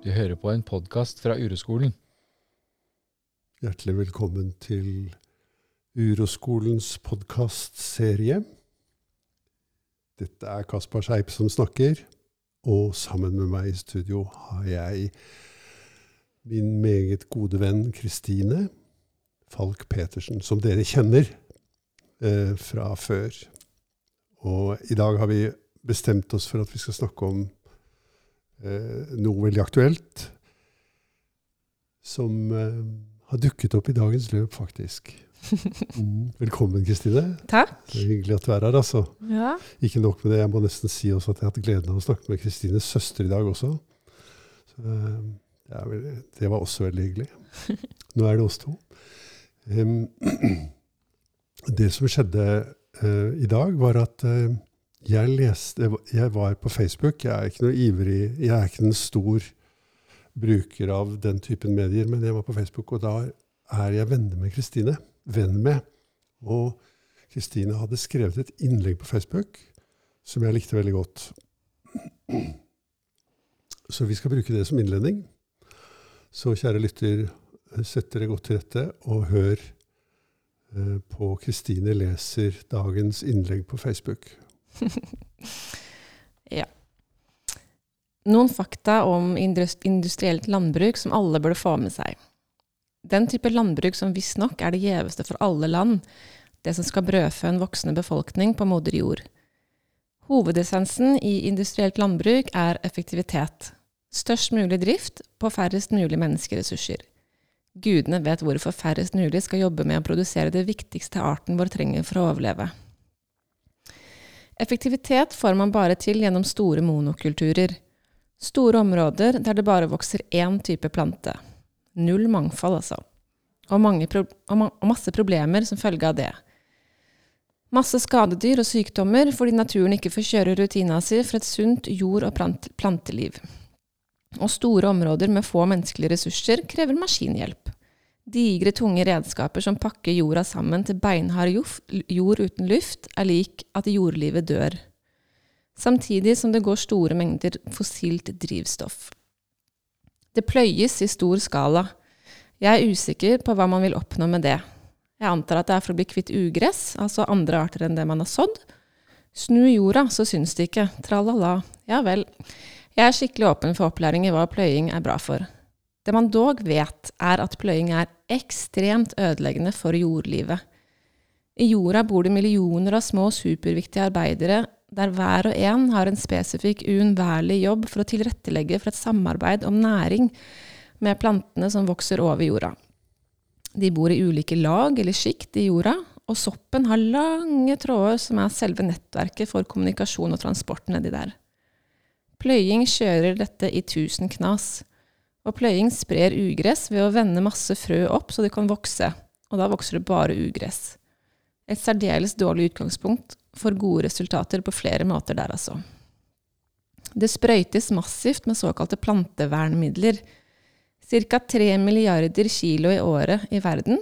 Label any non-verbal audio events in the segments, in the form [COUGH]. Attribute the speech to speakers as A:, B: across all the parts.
A: Du hører på en podkast fra Uroskolen.
B: Hjertelig velkommen til Uroskolens podkastserie. Dette er Kaspar Skeip som snakker, og sammen med meg i studio har jeg min meget gode venn Kristine Falk Petersen, som dere kjenner eh, fra før. Og i dag har vi bestemt oss for at vi skal snakke om noe veldig aktuelt som eh, har dukket opp i dagens løp, faktisk. [LAUGHS] Mm. Velkommen, Kristine.
C: Takk.
B: Det er hyggelig at du er her. altså.
C: Ja.
B: Ikke nok med det, jeg må nesten si også at jeg har hatt gleden av å snakke med Kristines søster i dag også. Så, eh, er det var også veldig hyggelig. [LAUGHS] Nå er det oss to. Um, [CLEARS THROAT] det som skjedde uh, i dag, var at uh, jeg leste Jeg var på Facebook. Jeg er ikke noe ivrig Jeg er ikke en stor bruker av den typen medier, men jeg var på Facebook, og da er jeg venner med Kristine. Venn med. Og Kristine hadde skrevet et innlegg på Facebook som jeg likte veldig godt. Så vi skal bruke det som innledning. Så kjære lytter, sett dere godt til rette og hør eh, på Kristine leser dagens innlegg på Facebook. [LAUGHS]
C: ja. Noen fakta om industrielt landbruk som alle burde få med seg. Den type landbruk som visstnok er det gjeveste for alle land, det som skal brødfø en voksende befolkning på moder jord. Hovedessensen i industrielt landbruk er effektivitet. Størst mulig drift på færrest mulig menneskeressurser. Gudene vet hvorfor færrest mulig skal jobbe med å produsere det viktigste arten vår trenger for å overleve. Effektivitet får man bare til gjennom store monokulturer. Store områder der det bare vokser én type plante. Null mangfold, altså. Og, og, masse problemer som følge av det. Masse skadedyr og sykdommer fordi naturen ikke får kjøre rutina si for et sunt jord- og plant planteliv. Og store områder med få menneskelige ressurser krever maskinhjelp. Digre, tunge redskaper som pakker jorda sammen til beinhard jord uten luft, er lik at jordlivet dør. Samtidig som det går store mengder fossilt drivstoff. Det pløyes i stor skala. Jeg er usikker på hva man vil oppnå med det. Jeg antar at det er for å bli kvitt ugress, altså andre arter enn det man har sådd. Snu jorda, så syns det ikke. Tralala. Ja vel. Jeg er skikkelig åpen for opplæring i hva pløying er bra for. Det man dog vet, er at pløying er ekstremt ødeleggende for jordlivet. I jorda bor det millioner av små superviktige arbeidere, der hver og en har en spesifikk, uunnværlig jobb for å tilrettelegge for et samarbeid om næring med plantene som vokser over jorda. De bor i ulike lag eller sjikt i jorda, og soppen har lange tråder som er selve nettverket for kommunikasjon og transport nedi der. Pløying kjører dette i tusen knas. Og pløying sprer ugress ved å vende masse frø opp så de kan vokse, og da vokser det bare ugress. Et særdeles dårlig utgangspunkt for gode resultater på flere måter der, altså. Det sprøytes massivt med såkalte plantevernmidler. Ca. 3 milliarder kilo i året i verden,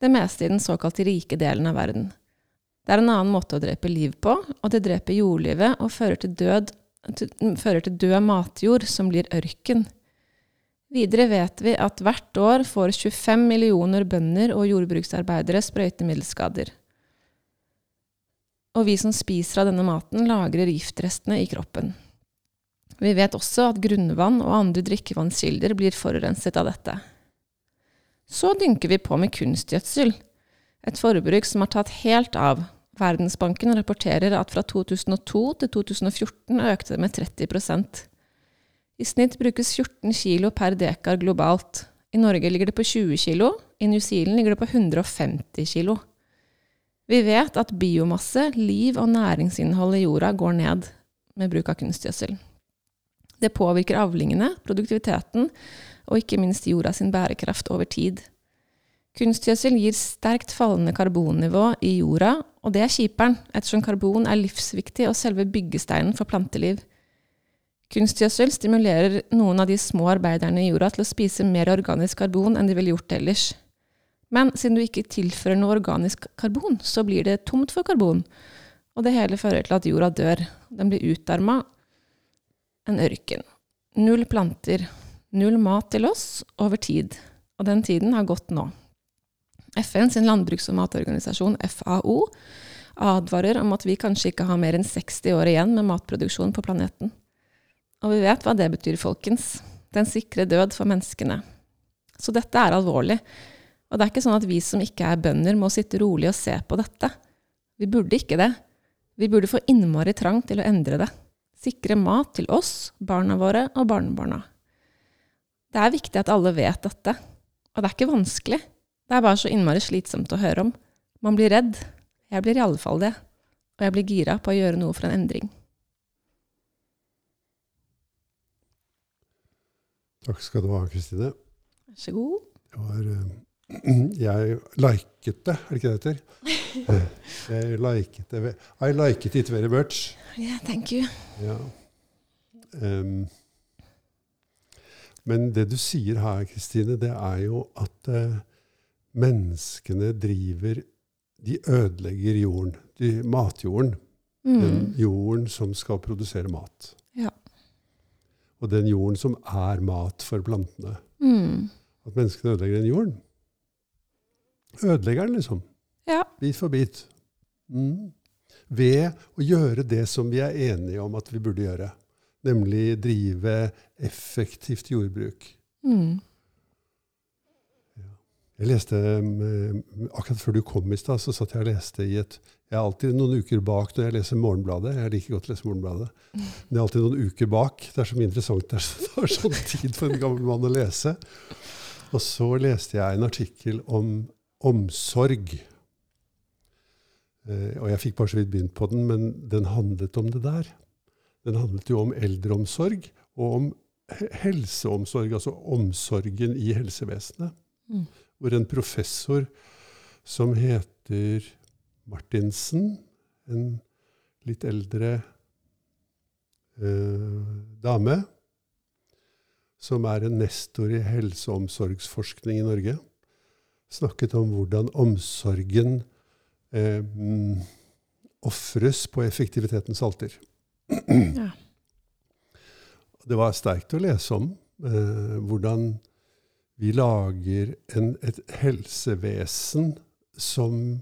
C: det meste i den såkalte rike delen av verden. Det er en annen måte å drepe liv på, og det dreper jordlivet og fører til, død, fører til død matjord, som blir ørken. Videre vet vi at hvert år får 25 millioner bønder og jordbruksarbeidere sprøytemiddelskader. Og vi som spiser av denne maten, lagrer giftrestene i kroppen. Vi vet også at grunnvann og andre drikkevannskilder blir forurenset av dette. Så dynker vi på med kunstgjødsel, et forbruk som har tatt helt av. Verdensbanken rapporterer at fra 2002 til 2014 økte det med 30 i snitt brukes 14 kilo per dekar globalt. I Norge ligger det på 20 kilo, i New Zealand ligger det på 150 kilo. Vi vet at biomasse, liv og næringsinnhold i jorda går ned med bruk av kunstgjødsel. Det påvirker avlingene, produktiviteten og ikke minst jorda sin bærekraft over tid. Kunstgjødsel gir sterkt fallende karbonnivå i jorda, og det er kjiperen, ettersom karbon er livsviktig og selve byggesteinen for planteliv. Kunstgjødsel stimulerer noen av de små arbeiderne i jorda til å spise mer organisk karbon enn de ville gjort ellers. Men siden du ikke tilfører noe organisk karbon, så blir det tomt for karbon, og det hele fører til at jorda dør. Den blir utarma, en ørken. Null planter, Null mat til oss over tid. Og den tiden har gått nå. FN sin landbruks- og matorganisasjon, FAO, advarer om at vi kanskje ikke har mer enn 60 år igjen med matproduksjon på planeten. Og vi vet hva det betyr, folkens. Den sikre død for menneskene. Så dette er alvorlig. Og det er ikke sånn at vi som ikke er bønder, må sitte rolig og se på dette. Vi burde ikke det. Vi burde få innmari trang til å endre det. Sikre mat til oss, barna våre og barnebarna. Det er viktig at alle vet dette. Og det er ikke vanskelig. Det er bare så innmari slitsomt å høre om. Man blir redd. Jeg blir i alle fall det. Og jeg blir gira på å gjøre noe for en endring.
B: Takk skal du ha, Kristine.
C: Vær så god.
B: Var eh, [CLEARS THROAT] Jeg liket det, er det ikke det det heter? [LAUGHS] Jeg liket det. I liket it very much.
C: Yeah, thank you.
B: Ja. Um, men det du sier her, Kristine, det er jo at uh, menneskene driver De ødelegger jorden. De, matjorden. Den
C: Mm.
B: jorden som skal produsere mat. Og den jorden som er mat for plantene.
C: Mm.
B: At menneskene ødelegger den jorden. Ødelegger den, liksom.
C: Ja.
B: Bit for bit. Mm. Ved å gjøre det som vi er enige om at vi burde gjøre. Nemlig drive effektivt jordbruk.
C: Mm.
B: Jeg leste, um, Akkurat før du kom i stad, så satt jeg og leste i et Jeg er alltid noen uker bak når jeg leser Morgenbladet. Jeg liker godt å lese Morgenbladet. Men jeg er alltid noen uker bak. Det er så interessant. [LAUGHS] Det tar sånn tid for en gammel mann å lese. Og så leste jeg en artikkel om omsorg. Eh, og jeg fikk bare så vidt begynt på den, men den handlet om det der. Den handlet jo om eldreomsorg og om helseomsorg, altså omsorgen i helsevesenet
C: Mm.
B: hvor en professor som heter Martinsen, en litt eldre eh, dame, som er en nestor i helse- og omsorgsforskning i Norge, snakket om hvordan omsorgen eh, mm, ofres på effektivitetens alter. [CLEARS THROAT]
C: Ja.
B: Det var sterkt å lese om eh, hvordan vi lager en, et helsevesen som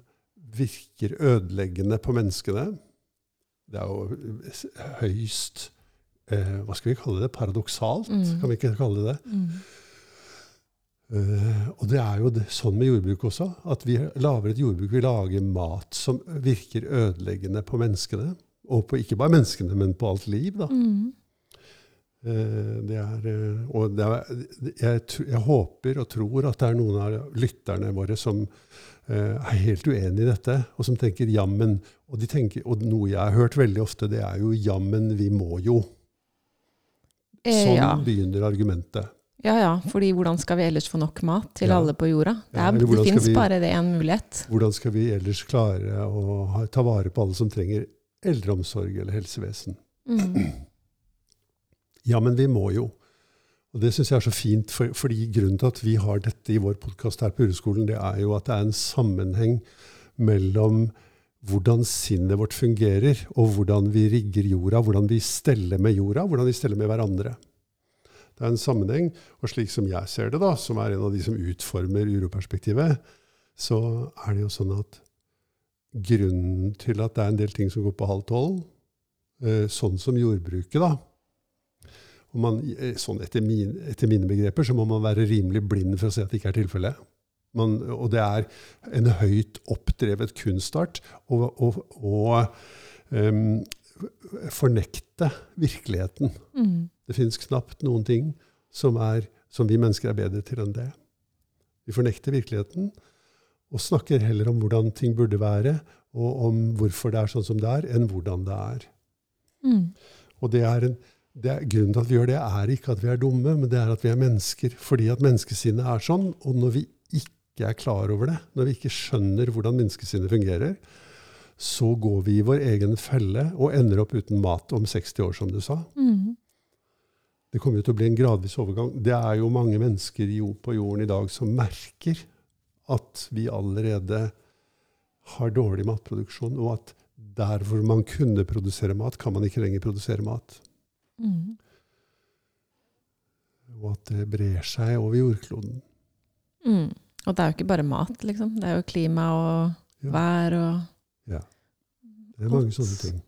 B: virker ødeleggende på menneskene. Det er jo høyst eh, Hva skal vi kalle det? Paradoksalt,
C: Mm.
B: kan vi ikke kalle det?
C: Mm.
B: Uh, og det er jo det, sånn med jordbruk også. At vi lager et jordbruk, vi lager mat som virker ødeleggende på menneskene. Og på ikke bare menneskene, men på alt liv. da.
C: Mm.
B: Eh, Det er, eh, og det er, jeg, jeg håper og tror at det er noen av lytterne våre som er helt uenig i dette, og som tenker 'jammen'. Og, de tenker, og noe jeg har hørt veldig ofte, det er jo 'jammen, vi må jo'.
C: Eh,
B: Sånn
C: ja.
B: begynner argumentet.
C: ja, ja. Fordi hvordan skal vi ellers få nok mat til
B: Ja.
C: alle på jorda? Det, er,
B: ja,
C: det fins bare det en mulighet.
B: Hvordan skal vi ellers klare å ha, ta vare på alle som trenger eldreomsorg eller helsevesen?
C: Mm. [CLEARS THROAT]
B: Ja, men vi må jo. Og det syns jeg er så fint, for, fordi grunnen til at vi har dette i vår podkast her på Ureskolen, det er jo at det er en sammenheng mellom hvordan sinnet vårt fungerer, og hvordan vi rigger jorda, hvordan vi steller med jorda, hvordan vi steller med hverandre. Det er en sammenheng, og slik som jeg ser det, da, som er en av de som utformer uroperspektivet, så er det jo sånn at grunnen til at det er en del ting som går på halv tolv, eh, sånn som jordbruket, da, og man, eh, sånn etter, min, etter mine begreper så må man være rimelig blind for å se at det ikke er tilfellet. Man, og det er en høyt oppdrevet kunstart å å- å, em, fornekte virkeligheten.
C: Mm.
B: Det finnes knapt noen ting som, er, som vi mennesker er bedre til enn det. Vi fornekter virkeligheten og snakker heller om hvordan ting burde være, og om hvorfor det er sånn som det er, enn hvordan det er.
C: Mm.
B: Og det er en, er, grunnen til at vi gjør det, er ikke at vi er dumme, men det er at vi er mennesker. Fordi at menneskesinnet er sånn. Og når vi ikke er klar over det, når vi ikke skjønner hvordan menneskesinnet fungerer, så går vi i vår egen felle og ender opp uten mat om 60 år, som du sa.
C: Mm.
B: Det kommer jo til å bli en gradvis overgang. Det er jo mange mennesker på jorden i dag som merker at vi allerede har dårlig matproduksjon, og at der hvor man kunne produsere mat, kan man ikke lenger produsere mat.
C: Mm.
B: Og at det brer seg over jordkloden.
C: Mm. Og det er jo ikke bare mat, liksom. Det er jo klima og
B: Ja.
C: vær og
B: Det er mange sånne ting.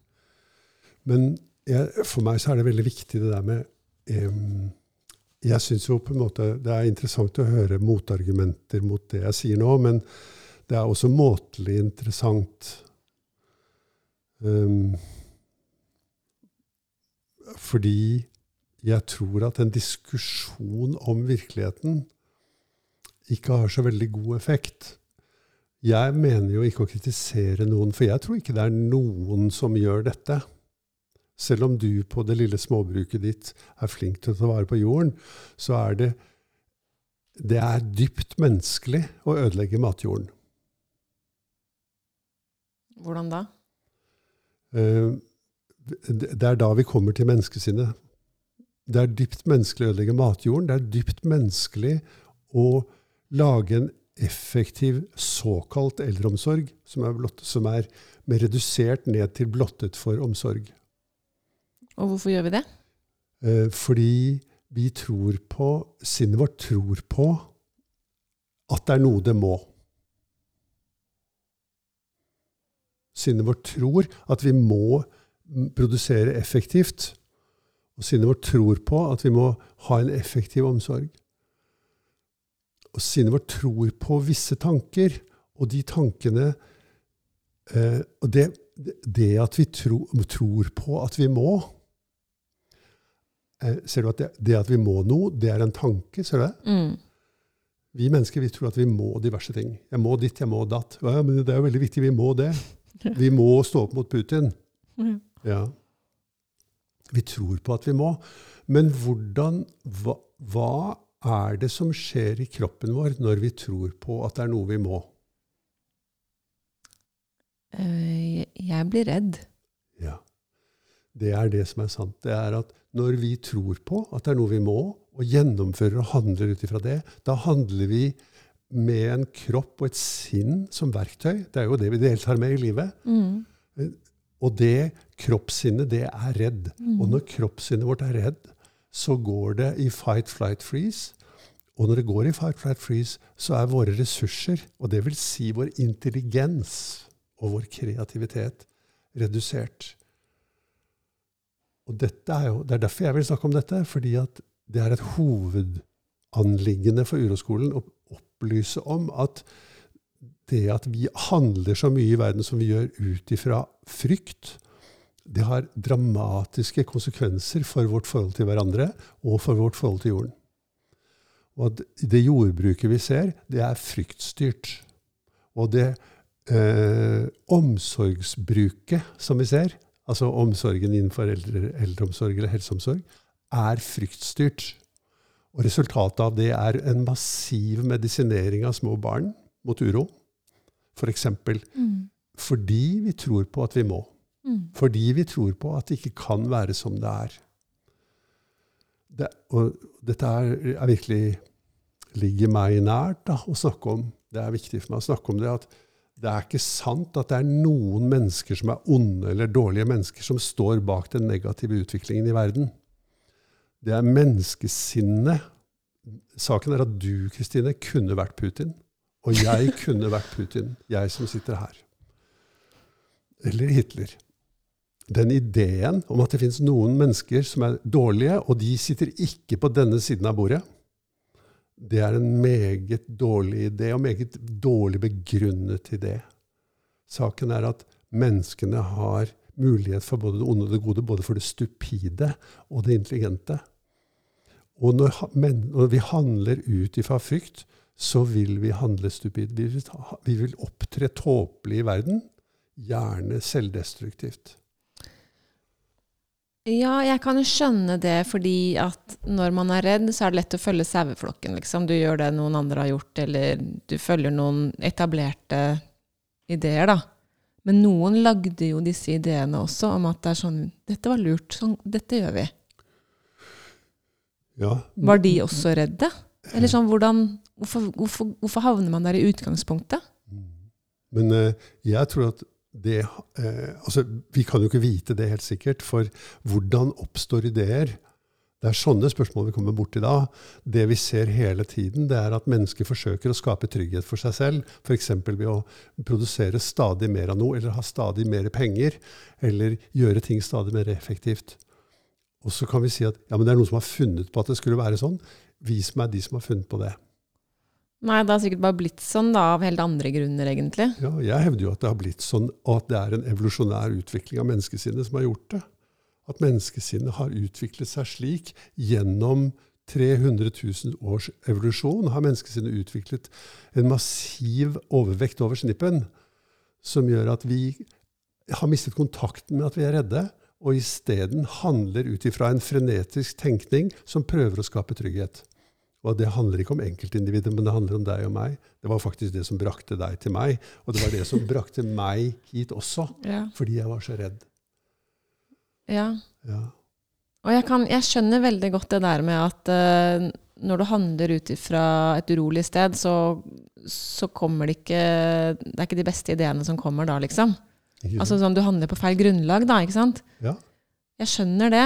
B: Men jeg, for meg så er det veldig viktig det der med um, Jeg syns jo på en måte det er interessant å høre motargumenter mot det jeg sier nå, men det er også måtelig interessant em, Fordi jeg tror at en diskusjon om virkeligheten ikke har så veldig god effekt. Jeg mener jo ikke å kritisere noen, for jeg tror ikke det er noen som gjør dette. Selv om du på det lille småbruket ditt er flink til å ta vare på jorden, så er det det er dypt menneskelig å ødelegge matjorden.
C: Hvordan da?
B: Eh, Det er da vi kommer til menneskesinnet. Det er dypt menneskelig å ødelegge matjorden. Det er dypt menneskelig å lage en effektiv såkalt eldreomsorg, som er, blott, som er med redusert ned til blottet for omsorg.
C: Og hvorfor gjør vi det?
B: Eh, fordi vi tror på Sinnet vårt tror på at det er noe det må. Sinnet vårt tror at vi må produsere effektivt. Og sinnet vårt tror på at vi må ha en effektiv omsorg. Og sinnet vårt tror på visse tanker, og de tankene eh, Og det, det at vi tro, tror på at vi må eh, Ser du at det, det at vi må noe, det er en tanke? Ser du det?
C: Mm.
B: Vi mennesker vi tror at vi må diverse ting. Jeg må ditt, jeg må datt. Ja, men det er jo veldig viktig. Vi må det. [LAUGHS] Vi må stå opp mot Putin.
C: Mm.
B: Ja. Vi tror på at vi må. Men hvordan hva, hva er det som skjer i kroppen vår når vi tror på at det er noe vi må?
C: Eh, Jeg blir redd.
B: Ja. Det er det som er sant. Det er at når vi tror på at det er noe vi må, og gjennomfører og handler ut ifra det, da handler vi med en kropp og et sinn som verktøy. Det er jo det vi deltar med i livet.
C: Mm.
B: Og det kroppssinnet, det er redd.
C: Mm.
B: Og når kroppssinnet vårt er redd, så går det i fight, flight, freeze. Og når det går i fight, flight, freeze, så er våre ressurser, og det vil si vår intelligens og vår kreativitet, redusert. Og dette er jo, Det er derfor jeg vil snakke om dette, fordi at det er et hovedanliggende for Uroskolen å opplyse om at det at vi handler så mye i verden som vi gjør ut ifra frykt, det har dramatiske konsekvenser for vårt forhold til hverandre og for vårt forhold til jorden. Og det jordbruket vi ser, det er fryktstyrt. Og det eh, omsorgsbruket som vi ser, altså omsorgen innenfor eldre, eldreomsorg eller helseomsorg, er fryktstyrt. Og resultatet av det er en massiv medisinering av små barn mot uro. F.eks.
C: Mm.
B: fordi vi tror på at vi må.
C: Mm.
B: Fordi vi tror på at det ikke kan være som det er. Det, og dette er, er virkelig ligger meg nært da, å snakke om. Det er viktig for meg å snakke om det. at det er ikke sant at det er noen mennesker som er onde eller dårlige mennesker, som står bak den negative utviklingen i verden. Det er menneskesinnet. Saken er at du, Kristine, kunne vært Putin. Og jeg kunne vært Putin, jeg som sitter her. Eller Hitler. Den ideen om at det finnes noen mennesker som er dårlige, og de sitter ikke på denne siden av bordet, det er en meget dårlig idé, og meget dårlig begrunnet idé. Saken er at menneskene har mulighet for både det onde og det gode, både for det stupide og det intelligente. Og når vi handler ut ifra frykt, så vil vi handle stupid. Vi vil, vi vil opptre tåpelig i verden, gjerne selvdestruktivt.
C: Ja, jeg kan jo skjønne det, fordi at når man er redd, så er det lett å følge saueflokken, liksom. Du gjør det noen andre har gjort, eller du følger noen etablerte ideer, da. Men noen lagde jo disse ideene også, om at det er sånn Dette var lurt. Sånn, dette gjør vi.
B: Ja.
C: Var de også redde? Eller sånn, hvordan Hvorfor, hvorfor, hvorfor havner man der i utgangspunktet?
B: Men eh, jeg tror at det eh, altså, Vi kan jo ikke vite det helt sikkert, for hvordan oppstår ideer? Det er sånne spørsmål vi kommer borti da. Det vi ser hele tiden, det er at mennesker forsøker å skape trygghet for seg selv. F.eks. ved å produsere stadig mer av noe, eller ha stadig mer penger. Eller gjøre ting stadig mer effektivt. Og så kan vi si at ja, men det er noen som har funnet på at det skulle være sånn. Vis meg de som har funnet på det.
C: Nei, det har sikkert bare blitt sånn da, av helt andre grunner, egentlig.
B: Ja, jeg hevder jo at det har blitt sånn, og at det er en evolusjonær utvikling av menneskesinnet som har gjort det at menneskesinnet har utviklet seg slik gjennom 300 000 års evolusjon har menneskesinnet utviklet en massiv overvekt over snippen som gjør at vi har mistet kontakten med at vi er redde, og isteden handler ut ifra en frenetisk tenkning som prøver å skape trygghet. Og det handler ikke om enkeltindividet, men det handler om deg og meg. Det var faktisk det som brakte deg til meg, og det var det som brakte meg hit også,
C: Ja.
B: fordi jeg var så redd.
C: ja.
B: Ja.
C: Og jeg, kan, jeg skjønner veldig godt det der med at uh, når du handler ut ifra et urolig sted, så, så kommer det ikke Det er ikke de beste ideene som kommer da, liksom. Altså sånn, Du handler på feil grunnlag, da, ikke sant?
B: Ja.
C: Jeg skjønner det.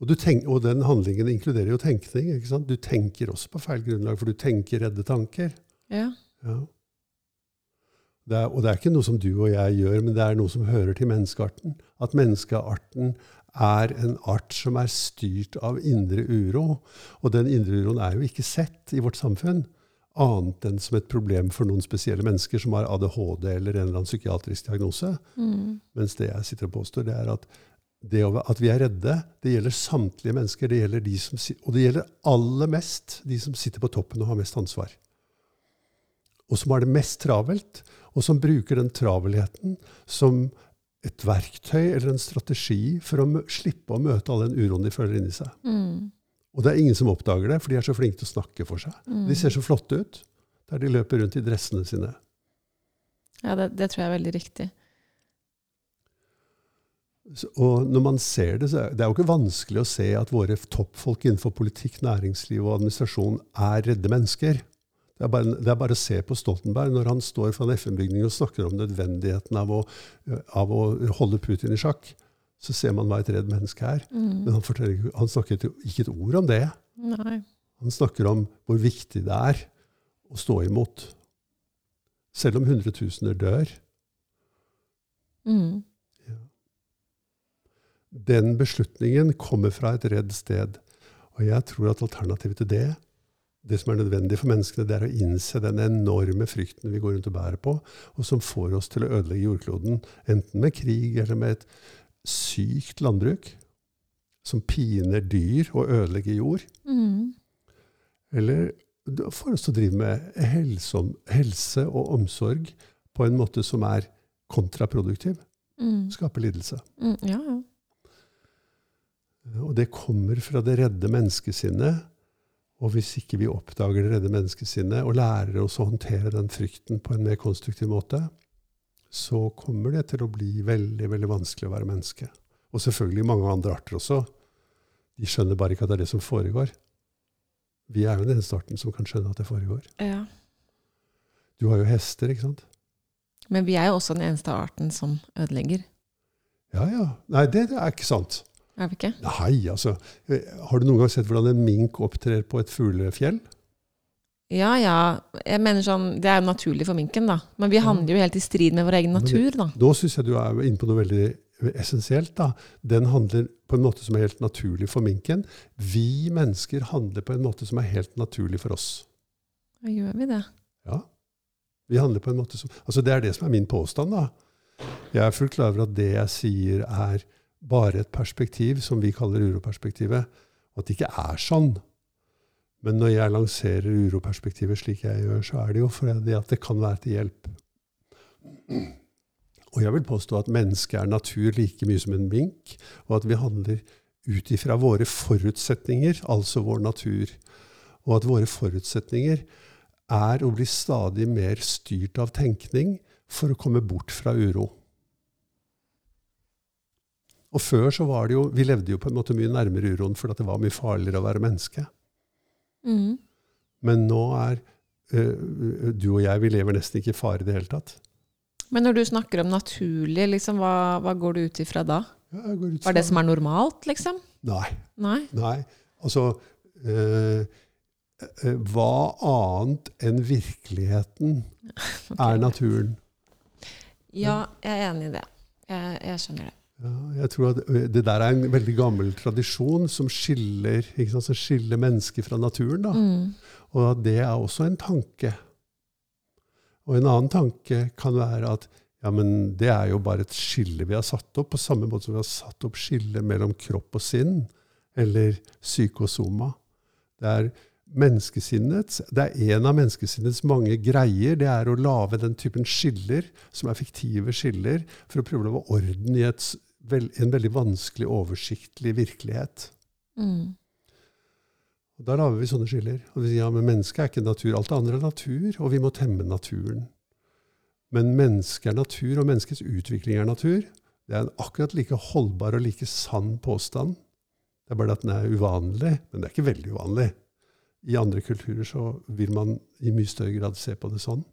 B: Og, du tenk, og den handlingen inkluderer jo tenkning. ikke sant? Du tenker også på feil grunnlag, for du tenker redde tanker.
C: Ja.
B: Ja. Det er, og det er ikke noe som du og jeg gjør, men det er noe som hører til menneskearten. At menneskearten er en art som er styrt av indre uro. Og den indre uroen er jo ikke sett i vårt samfunn, annet enn som et problem for noen spesielle mennesker som har ADHD eller en eller annen psykiatrisk diagnose.
C: Mm.
B: Mens det jeg sitter og påstår, det er at det at vi er redde, det gjelder samtlige mennesker. Det gjelder de som, og det gjelder aller mest de som sitter på toppen og har mest ansvar. Og som har det mest travelt, og som bruker den travelheten som et verktøy eller en strategi for å slippe å møte all den uroen de føler inni seg.
C: Mm.
B: Og det er ingen som oppdager det, for de er så flinke til å snakke for seg.
C: Mm.
B: De ser så flotte ut der de løper rundt i dressene sine.
C: Ja, det, det tror jeg er veldig riktig.
B: Og når man ser det, så er det er jo ikke vanskelig å se at våre toppfolk innenfor politikk, næringsliv og administrasjon er redde mennesker. Det er, bare, det er bare å se på Stoltenberg når han står fra en FN-bygning og snakker om nødvendigheten av å, av å holde Putin i sjakk. Så ser man hva et redd menneske er.
C: Mm.
B: Men han, han snakker ikke et ord om det.
C: Nei.
B: Han snakker om hvor viktig det er å stå imot. Selv om hundretusener dør.
C: Mm.
B: Den beslutningen kommer fra et redd sted. Og jeg tror at alternativet til det, det som er nødvendig for menneskene, det er å innse den enorme frykten vi går rundt og bærer på, og som får oss til å ødelegge jordkloden, enten med krig eller med et sykt landbruk som piner dyr og ødelegger jord,
C: Mm.
B: eller får oss til å drive med helse, helse og omsorg på en måte som er kontraproduktiv,
C: Mm.
B: skaper lidelse.
C: Mm. Ja, ja.
B: Og det kommer fra det redde menneskesinnet. Og hvis ikke vi oppdager det redde menneskesinnet og lærer oss å håndtere den frykten på en mer konstruktiv måte, så kommer det til å bli veldig veldig vanskelig å være menneske. Og selvfølgelig mange andre arter også. De skjønner bare ikke at det er det som foregår. Vi er jo den eneste arten som kan skjønne at det foregår.
C: ja.
B: Du har jo hester, ikke sant?
C: Men vi er jo også den eneste arten som ødelegger.
B: Ja, ja. Nei, det er ikke sant.
C: Er vi ikke?
B: Nei, altså. eh, Har du noen gang sett hvordan en mink opptrer på et fuglefjell?
C: Ja, ja. Jeg mener sånn, Det er jo naturlig for minken, da. Men vi handler jo helt i strid med vår egen natur, da.
B: Da syns jeg du er inne på noe veldig essensielt. da. Den handler på en måte som er helt naturlig for minken. Vi mennesker handler på en måte som er helt naturlig for oss.
C: Da gjør vi det.
B: Ja. Vi handler på en måte som, altså Det er det som er min påstand. da. Jeg er fullt klar over at det jeg sier, er bare et perspektiv som vi kaller uroperspektivet, og at det ikke er sånn. Men når jeg lanserer uroperspektivet slik jeg gjør, så er det jo fordi at det kan være til hjelp. Og jeg vil påstå at mennesket er natur like mye som en mink, og at vi handler ut ifra våre forutsetninger, altså vår natur. Og at våre forutsetninger er å bli stadig mer styrt av tenkning for å komme bort fra uro. Og før så var det jo Vi levde jo på en måte mye nærmere uroen fordi det var mye farligere å være menneske.
C: Mm.
B: Men nå er uh, du og jeg Vi lever nesten ikke i fare i det hele tatt.
C: Men når du snakker om naturlig, liksom, hva, hva går du ut ifra da?
B: Ja, jeg går ut
C: fra... Var det som er normalt, liksom?
B: Nei.
C: Nei?
B: nei. Altså uh, uh, Hva annet enn virkeligheten [LAUGHS] er naturen?
C: Ja, jeg er enig i det. Jeg, jeg skjønner det.
B: Ja, jeg tror at Det der er en veldig gammel tradisjon som skiller, sant, som skiller mennesker fra naturen. Da.
C: Mm.
B: Og det er også en tanke. Og en annen tanke kan være at ja, men det er jo bare et skille vi har satt opp, på samme måte som vi har satt opp skille mellom kropp og sinn, eller psykosoma. Det er menneskesinnets, det er en av menneskesinnets mange greier, det er å lage den typen skiller, som er fiktive skiller, for å prøve å lage orden i et, vel, en veldig vanskelig, oversiktlig virkelighet.
C: Mm.
B: Og Da lager vi sånne skiller. Og vi sier ja, men mennesket er ikke natur. Alt det andre er natur, og vi må temme naturen. Men mennesket er natur, og menneskets utvikling er natur. Det er en akkurat like holdbar og like sann påstand. Det er bare at den er uvanlig, men det er ikke veldig uvanlig. I andre kulturer så vil man i mye større grad se på det sånn.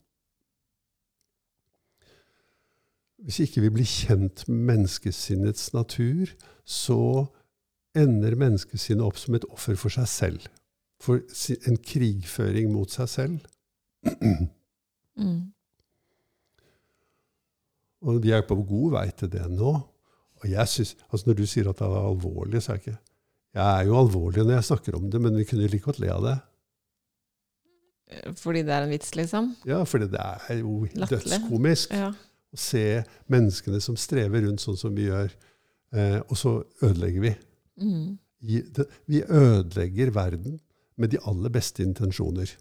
B: Hvis ikke vi blir kjent med menneskesinnets natur, så ender menneskesinnet opp som et offer for seg selv. For en krigføring mot seg selv. [CLEARS THROAT]
C: Mm.
B: Og vi er på god vei til det nå. Og jeg synes, altså Når du sier at det er alvorlig, så er jeg ikke Jeg er jo alvorlig når jeg snakker om det, men vi kunne like godt le av det.
C: Fordi det er en vits, liksom?
B: Ja, fordi det er jo
C: Lattelig.
B: dødskomisk
C: Ja.
B: Se menneskene som strever rundt sånn som vi gjør, eh, og så ødelegger vi.
C: Mm.
B: I det, vi ødelegger verden med de aller beste intensjoner.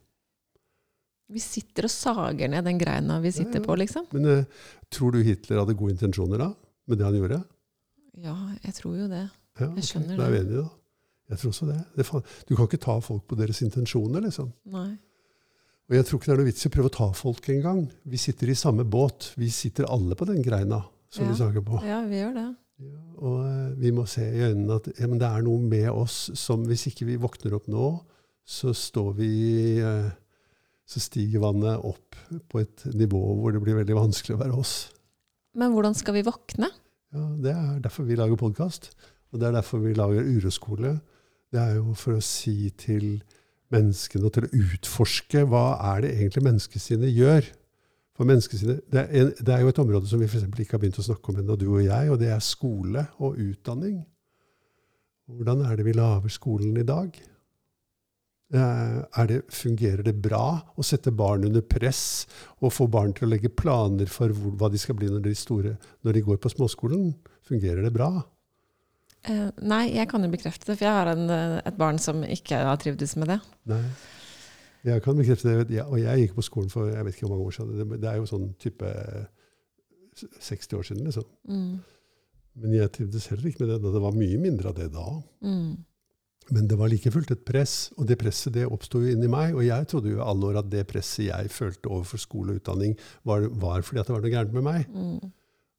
C: Vi sitter og sager ned den greina vi sitter
B: Ja, ja.
C: på, liksom.
B: Men eh, tror du Hitler hadde gode intensjoner da, med det han gjorde?
C: Ja, jeg tror jo det.
B: Ja,
C: Jeg skjønner det.
B: Da er vi enige, da. Jeg tror også det. det du kan ikke ta folk på deres intensjoner, liksom.
C: Nei.
B: Og jeg tror ikke det er noe vits i å prøve å ta folk engang. Vi sitter i samme båt. Vi sitter alle på den greina som
C: Ja.
B: vi snakker på.
C: Ja, vi gjør det.
B: Ja, og eh, vi må se i øynene at ja, men det er noe med oss som hvis ikke vi våkner opp nå, så står vi eh, Så stiger vannet opp på et nivå hvor det blir veldig vanskelig å være oss.
C: Men hvordan skal vi våkne?
B: Ja, Det er derfor vi lager podkast. Og det er derfor vi lager uroskole. Det er jo for å si til menneskene og til å utforske hva er det egentlig menneskesinnet gjør. For menneskesinnet, det er, en, det er jo et område som vi for ikke har begynt å snakke om ennå, du og jeg, og det er skole og utdanning. Hvordan er det vi lager skolen i dag? Eh, det, fungerer det bra å sette barn under press og få barn til å legge planer for hvor, hva de skal bli når de, store, når de går på småskolen? Fungerer det bra?
C: Eh, nei, jeg kan jo bekrefte det, for jeg har en, eh, et barn som ikke har trivdes med det.
B: Nei. Jeg kan bekrefte det. Og jeg gikk på skolen for jeg vet ikke hvor mange år siden. Det, er jo sånn type 60 år siden, liksom.
C: Mm.
B: Men jeg trivdes heller ikke med det. Det var mye mindre av det da.
C: Mm.
B: Men det var like fullt et press, og det presset det oppsto inni meg. Og jeg trodde jo alle år at det presset jeg følte overfor skole og utdanning, var, var fordi at det var noe gærent med meg.
C: Mm.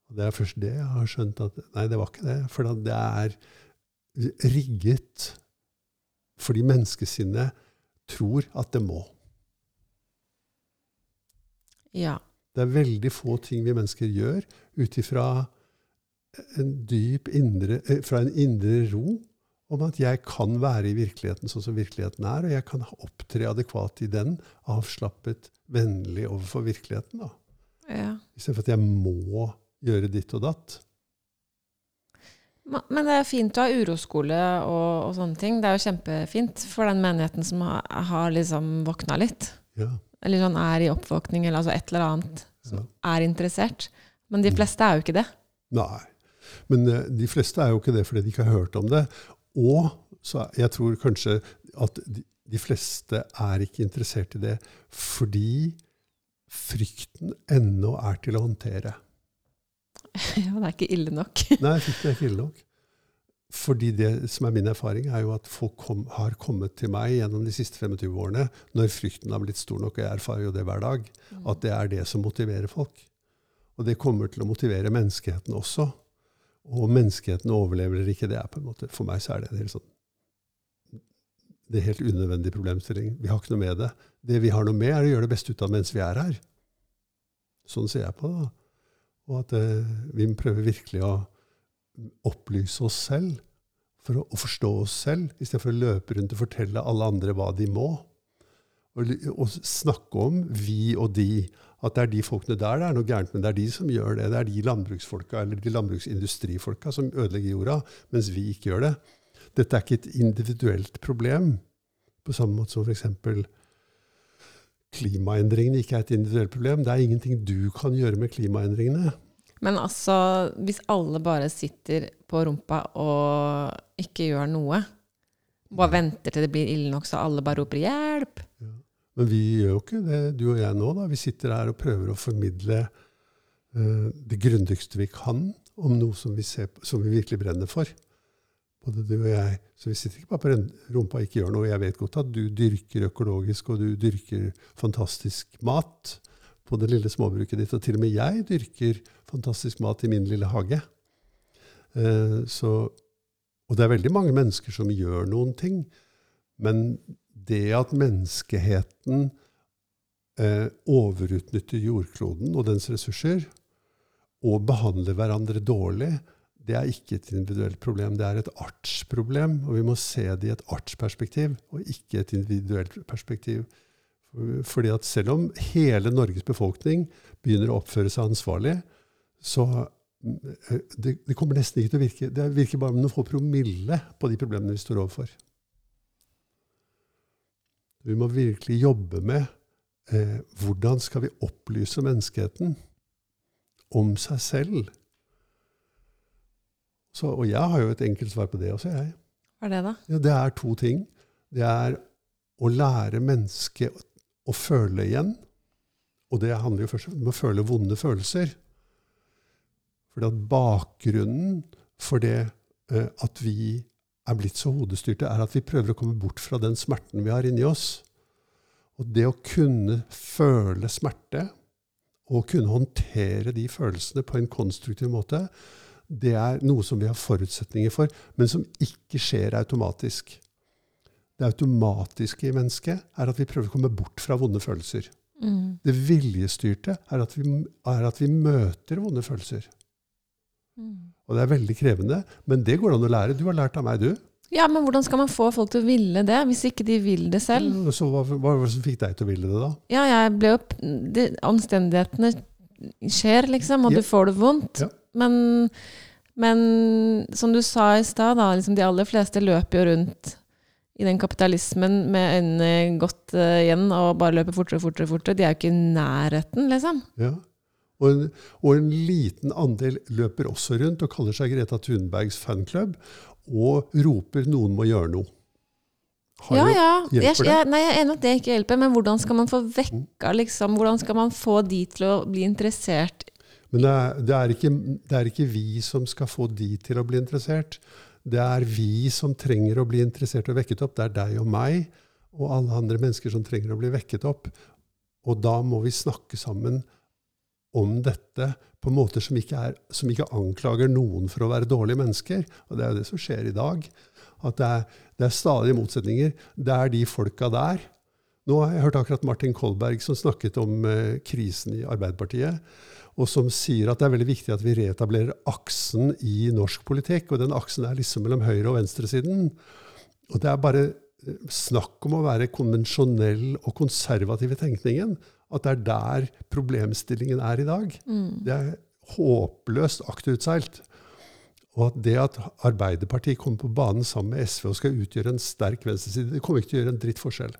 B: Og det er først det jeg har skjønt at nei, det var ikke det. For det er rigget fordi menneskesinnet tror at det må.
C: Ja.
B: Det er veldig få ting vi mennesker gjør ut ifra en dyp indre, eh, fra en indre ro om at jeg kan være i virkeligheten sånn som virkeligheten er, og jeg kan opptre adekvat i den, avslappet, vennlig overfor virkeligheten. da.
C: ja.
B: Istedenfor at jeg må gjøre ditt og datt.
C: Men det er fint å ha uroskole og, og sånne ting. Det er jo kjempefint for den menigheten som har, har liksom våkna litt.
B: Ja,
C: Eller sånn er i oppvåkning, eller altså et eller annet som
B: ja.
C: er interessert. Men de fleste er jo ikke det.
B: Nei. Men eh, de fleste er jo ikke det fordi de ikke har hørt om det. Og så jeg tror kanskje at de, de fleste er ikke interessert i det fordi frykten ennå er til å håndtere. [LAUGHS]
C: Ja, det er ikke ille nok. [LAUGHS]
B: Nei, det er ikke ille nok. Fordi det som er min erfaring, er jo at folk kom, har kommet til meg gjennom de siste 25 årene når frykten har blitt stor nok, og jeg erfarer jo det hver dag, at det er det som motiverer folk. Og det kommer til å motivere menneskeheten også. Og menneskeheten overlever eller ikke, det er på en måte, for meg så er det en helt sånn det er helt unødvendig problemstilling. Vi har ikke noe med det. Det vi har noe med, er å gjøre det beste ut av mens vi er her. Sånn ser jeg på det. Og at eh, vi prøver virkelig å opplyse oss selv for å forstå oss selv, istedenfor å løpe rundt og fortelle alle andre hva de må. Og, og, snakke om vi og de. At det er de folkene der det er noe gærent men Det er de som gjør det. Det er de landbruksfolka eller de landbruksindustrifolka som ødelegger jorda, mens vi ikke gjør det. Dette er ikke et individuelt problem, på samme måte som f.eks. klimaendringene ikke er et individuelt problem. Det er ingenting du kan gjøre med klimaendringene.
C: Men altså, hvis alle bare sitter på rumpa og ikke gjør noe, bare venter til det blir ille nok så alle bare roper 'hjelp',
B: ja. Men vi gjør jo ikke det, du og jeg nå. da. Vi sitter her og prøver å formidle uh, det grundigste vi kan om noe som vi, på, som vi, virkelig brenner for. Både du og jeg. Så vi sitter ikke bare på rumpa og ikke gjør noe. Jeg vet godt at du dyrker økologisk, og du dyrker fantastisk mat på det lille småbruket ditt. Og til og med jeg dyrker fantastisk mat i min lille hage. Uh, så, og det er veldig mange mennesker som gjør noen ting. Men det at menneskeheten eh, overutnytter jordkloden og dens ressurser, og behandler hverandre dårlig, det er ikke et individuelt problem. Det er et artsproblem, og vi må se det i et artsperspektiv, og ikke et individuelt perspektiv. Fordi at selv om hele Norges befolkning begynner å oppføre seg ansvarlig, så eh, det, det kommer nesten ikke til å virke Det virker bare med noen få promille på de problemene vi står overfor. Vi må virkelig jobbe med eh, hvordan skal vi opplyse menneskeheten om seg selv. Så, og jeg har jo et enkelt svar på det også, jeg.
C: Hva er det, da?
B: Ja, det er to ting. Det er å lære mennesket å føle igjen. Og det handler jo først om å føle vonde følelser. Fordi at bakgrunnen for det eh, at vi er blitt så hodestyrte, er at vi prøver å komme bort fra den smerten vi har inni oss. Og det å kunne føle smerte, og kunne håndtere de følelsene på en konstruktiv måte, det er noe som vi har forutsetninger for, men som ikke skjer automatisk. Det automatiske i mennesket er at vi prøver å komme bort fra vonde følelser. Mm. Det viljestyrte er at, vi, er at vi møter vonde følelser. Mm. Og det er veldig krevende, men det går an å lære. Du har lært av meg, du.
C: Ja, men hvordan skal man få folk til å ville det, hvis ikke de vil det selv?
B: Så hva, var det som fikk deg til å ville det, da?
C: Ja, jeg ble. Det, omstendighetene skjer, liksom, og ja. du får det vondt. Ja. Men, men, som du sa i stad, liksom, de aller fleste løper jo rundt i den kapitalismen med øynene godt uh, igjen og bare løper fortere og fortere, fortere. De er jo ikke i nærheten, liksom.
B: Ja. Og en, og en, liten andel løper også rundt og kaller seg Greta Thunbergs fanklubb og roper 'noen må gjøre noe'.
C: Har ja, ja. Jeg, jeg, nei, jeg er enig at det ikke hjelper, men hvordan skal man få vekka liksom, Hvordan skal man få de til å bli interessert?
B: Men det er, det, er ikke, det er, ikke, vi som skal få de til å bli interessert. Det er vi som trenger å bli interessert og vekket opp. Det er deg og meg og alle andre mennesker som trenger å bli vekket opp. Og da må vi snakke sammen om dette på måter som ikke, er, som ikke, anklager noen for å være dårlige mennesker. Og det er jo det som skjer i dag. At det er, det er stadige motsetninger. Det er de folka der. Nå har jeg hørt akkurat Martin Kolberg som snakket om eh, krisen i Arbeiderpartiet, og som sier at det er veldig viktig at vi reetablerer aksen i norsk politikk. Og den aksen er liksom mellom høyre- og venstresiden. Og det er bare eh, snakk om å være konvensjonell og konservativ i tenkningen at det er der problemstillingen er i dag. Mm. Det er håpløst akterutseilt. Og at det at Arbeiderpartiet kommer på banen sammen med SV og skal utgjøre en sterk venstreside, det kommer ikke til å gjøre en dritt forskjell.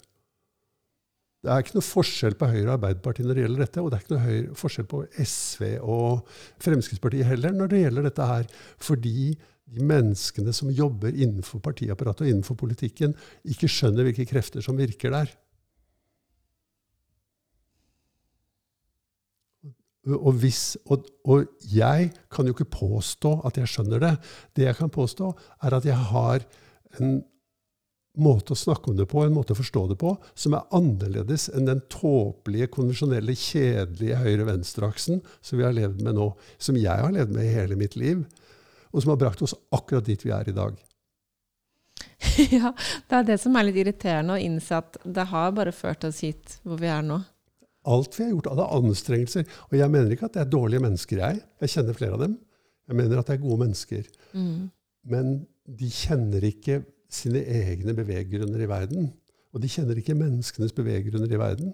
B: Det er ikke noe forskjell på Høyre og Arbeiderpartiet når det gjelder dette, og det er ikke noe høyre, forskjell på SV og Fremskrittspartiet heller når det gjelder dette her. Fordi de menneskene som jobber innenfor partiapparatet og innenfor politikken, ikke skjønner hvilke krefter som virker der. Og, hvis, og, og, jeg kan jo ikke påstå at jeg skjønner det. Det jeg kan påstå, er at jeg har en måte å snakke om det på, en måte å forstå det på, som er annerledes enn den tåpelige, konvensjonelle, kjedelige høyre-venstre-aksen som vi har levd med nå. Som jeg har levd med i hele mitt liv, og som har brakt oss akkurat dit vi er i dag. [LAUGHS]
C: Ja, det er det som er litt irriterende å innse at det har bare ført oss hit hvor vi er nå
B: alt vi har gjort, alle anstrengelser. Og jeg mener ikke at det er dårlige mennesker, jeg. Jeg kjenner flere av dem. Jeg mener at det er gode mennesker. Mm. Men de kjenner ikke sine egne beveggrunner i verden. Og de kjenner ikke menneskenes beveggrunner i verden.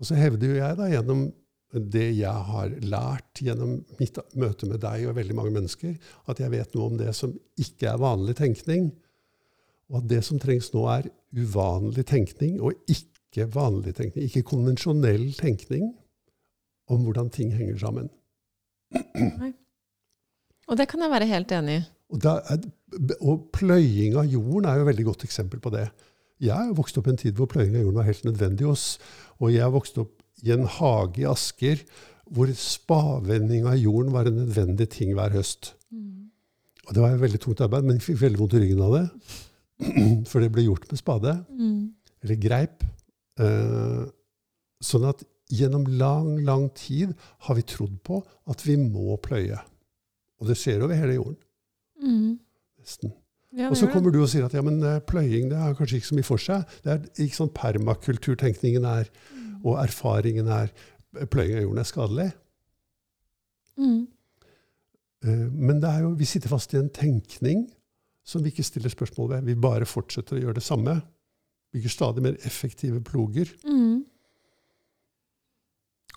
B: Og så hevder jo jeg da gjennom det jeg har lært gjennom mitt møte med deg og veldig mange mennesker, at jeg vet noe om det som ikke er vanlig tenkning. Og at det som trengs nå, er uvanlig tenkning og ikke vanlig tenkning. Ikke konvensjonell tenkning om hvordan ting henger sammen.
C: Nei. Og det kan jeg være helt enig i.
B: Og, er, og, pløying av jorden er jo et veldig godt eksempel på det. Jeg har vokst opp i en tid hvor pløying av jorden var helt nødvendig. hos Og jeg har vokst opp i en hage i Asker hvor spavending av jorden var en nødvendig ting hver høst. Mm. Og det var et veldig tungt arbeid, men jeg fikk veldig vondt i ryggen av det. [CLEARS THROAT] For det ble gjort med spade. Mm. Eller greip. Eh, sånn at gjennom lang, lang tid har vi trodd på at vi må pløye. Og det skjer over hele jorden. Mm. Nesten. Ja, og så kommer du og sier at ja, men eh, pløying det har kanskje ikke så mye for seg. Det er ikke sånn permakulturtenkningen er, mm. og erfaringen er pløying av jorden er skadelig. Mm. Uh, men det er jo, vi sitter fast i en tenkning som vi ikke stiller spørsmål ved. Vi bare fortsetter å gjøre det samme. Bygger stadig mer effektive ploger. Mm.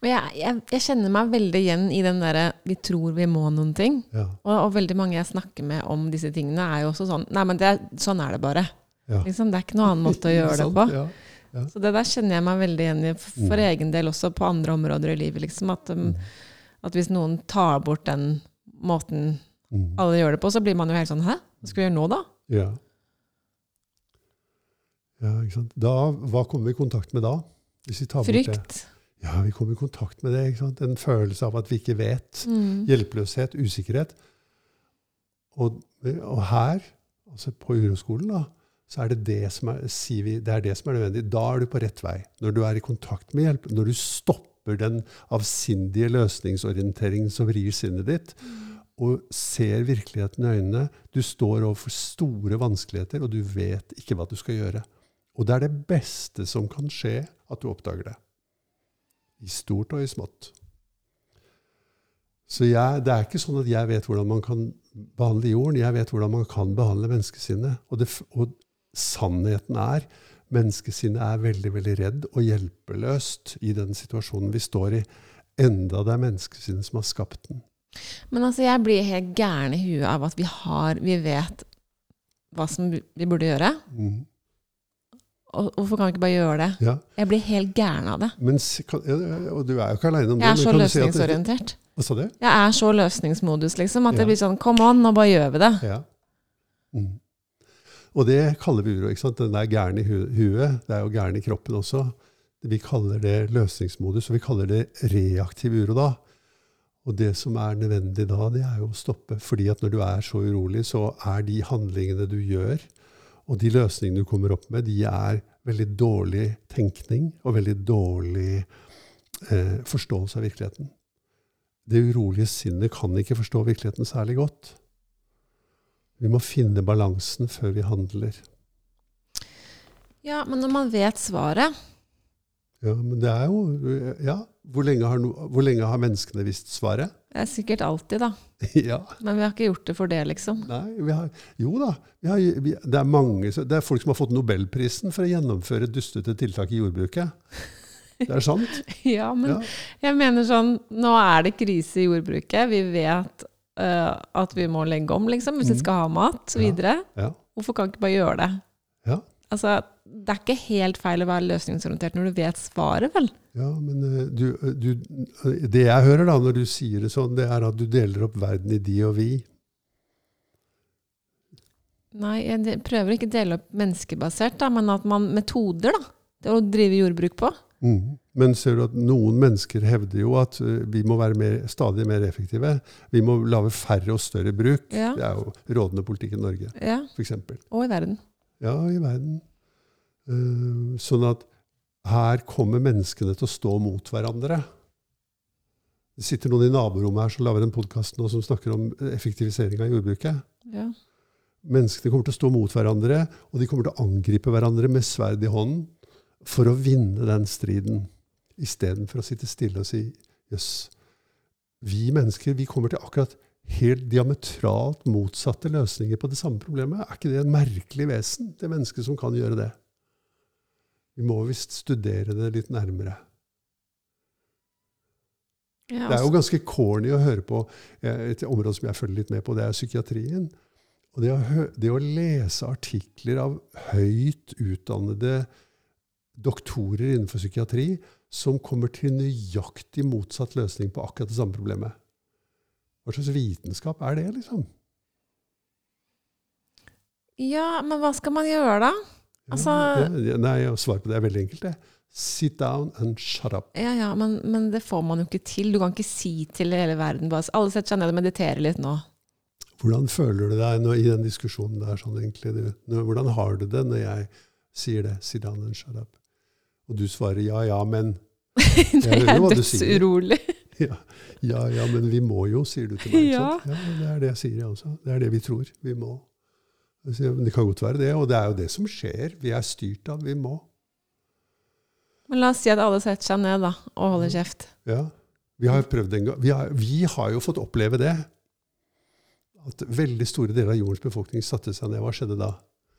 C: Og jeg, jeg, jeg, kjenner meg veldig igjen i den derre 'vi tror vi må noen ting'. Ja. Og, og, veldig mange jeg snakker med om disse tingene, er jo også sånn 'Nei, men det, sånn er det bare'. Ja. Liksom, det er ikke noen annen måte å [LAUGHS] gjøre det på. Ja. Så det der kjenner jeg meg veldig igjen i for, for mm. egen del også på andre områder i livet. Liksom, at, um, mm. at, hvis noen tar bort den måten mm. alle gjør det på, så blir man jo helt sånn 'Hæ? Hva skal vi gjøre nå, da?'
B: Ja. ja ikke sant. Da, hva kommer vi i kontakt med da?
C: Frykt.
B: Ja, vi kommer i kontakt med det. En følelse av at vi ikke vet. Mm. Hjelpeløshet, usikkerhet. Og, og her, altså på uroskolen, da, så er det det som er, sier vi, det er det som er nødvendig. Da er du på rett vei. Når du er i kontakt med hjelp, når du stopper den avsindige løsningsorienteringen som vrir sinnet ditt, mm. og ser virkeligheten i øynene Du står overfor store vanskeligheter, og du vet ikke hva du skal gjøre. Og det er det beste som kan skje, at du oppdager det. I stort og i smått. Så jeg, det er ikke sånn at jeg vet hvordan man kan behandle jorden. Jeg vet hvordan man kan behandle menneskesinnet. Og, det, og sannheten er menneskesinnet er veldig veldig redd og hjelpeløst i den situasjonen vi står i. Enda det er menneskesinnet som har skapt den.
C: Men altså, jeg blir helt gæren i huet av at vi har Vi vet hva som vi burde gjøre. Mm. Hvorfor kan vi ikke bare gjøre det? Ja. Jeg blir helt gæren av det.
B: Men, og du er jo ikke aleine om
C: det. Jeg er så løsningsorientert.
B: Hva sa du?
C: Jeg er så løsningsmodus, liksom. At ja. det blir sånn Come on, nå bare gjør vi det. Ja.
B: Mm. Og det kaller vi uro. ikke sant? Den er gæren i hu huet. Det er jo gæren i kroppen også. Vi kaller det løsningsmodus, og vi kaller det reaktiv uro da. Og det som er nødvendig da, det er jo å stoppe. Fordi at når du er så urolig, så er de handlingene du gjør, og de løsningene du kommer opp med, de er veldig dårlig tenkning og veldig dårlig eh, forståelse av virkeligheten. Det urolige sinnet kan ikke forstå virkeligheten særlig godt. Vi må finne balansen før vi handler.
C: Ja, men når man vet svaret
B: Ja, men det er jo Ja. Hvor lenge har, no, hvor lenge har menneskene visst svaret?
C: Det er sikkert alltid, da. [LAUGHS]
B: ja.
C: Men vi har ikke gjort det for det, liksom.
B: Nei, vi har, Jo da. Vi har, vi, det, er mange, det er folk som har fått nobelprisen for å gjennomføre dustete tiltak i jordbruket. Det er sant. [LAUGHS]
C: ja, men ja. jeg mener sånn Nå er det krise i jordbruket. Vi vet uh, at vi må legge om, liksom, hvis vi mm. skal ha mat videre. Ja. Ja. Hvorfor kan vi ikke bare gjøre det? Ja. Altså, det er ikke helt feil å være løsningsorientert når du vet svaret, vel?
B: Ja, men eh, du, eh, du, eh, det jeg hører da når du sier det sånn, det er at du deler opp verden i de og vi.
C: Nei, jeg prøver ikke å dele opp menneskebasert, da, men at man metoder da, det å drive jordbruk på.
B: Mm. Men ser du at noen mennesker hevder jo at vi må være mer, stadig mer effektive. Vi må lage færre og større bruk. Ja. Det er jo rådende politikk i Norge, ja. f.eks.
C: Og i verden.
B: Ja, i verden. Uh, sånn at her kommer menneskene til å stå mot hverandre. Det sitter noen i naborommet her som lager en podkast nå som snakker om effektivisering av jordbruket. Ja. Menneskene kommer til å stå mot hverandre, og de kommer til å angripe hverandre med sverd i hånden for å vinne den striden, istedenfor å sitte stille og si jøss, vi mennesker vi kommer til akkurat helt diametralt motsatte løsninger på det samme problemet. Er ikke det en merkelig vesen, det mennesket som kan gjøre det? Vi må visst studere det litt nærmere.
C: Ja,
B: Det er jo
C: altså-
B: ganske corny å høre på et område som jeg følger litt med på, det er psykiatrien. Og det å, det å lese artikler av høyt utdannede doktorer innenfor psykiatri som kommer til nøyaktig motsatt løsning på akkurat det samme problemet. Hva slags vitenskap er det, liksom?
C: ja, men hva skal man gjøre da? Altså-
B: ja, nei, Svaret på det er veldig enkelt. det. Sit down and shut up.
C: Ja, ja, men, men det får man jo ikke til. Du kan ikke si til hele verden bare Alle setter seg ned og mediterer litt nå.
B: Hvordan føler du deg nå, i den diskusjonen der? sånn egentlig? Du, nå, hvordan har du det når jeg sier det? Sit down and shut up. Og du svarer ja, ja, men. [LAUGHS]
C: det
B: hører
C: er
B: hva du sier. [LAUGHS] Ja, ja, ja, men vi må jo, sier du til meg.
C: Ja.
B: ja, Det er det jeg sier, jeg også. Det er det vi tror. Vi må. Det kan godt være det, og det er jo det som skjer. Vi er styrt av vi må.
C: Men la oss si at alle setter seg ned da, og holder kjeft.
B: Ja. Vi har prøvd en gang. Vi har, vi har jo fått oppleve det. At veldig store deler av jordens befolkning satte seg ned. Hva skjedde da?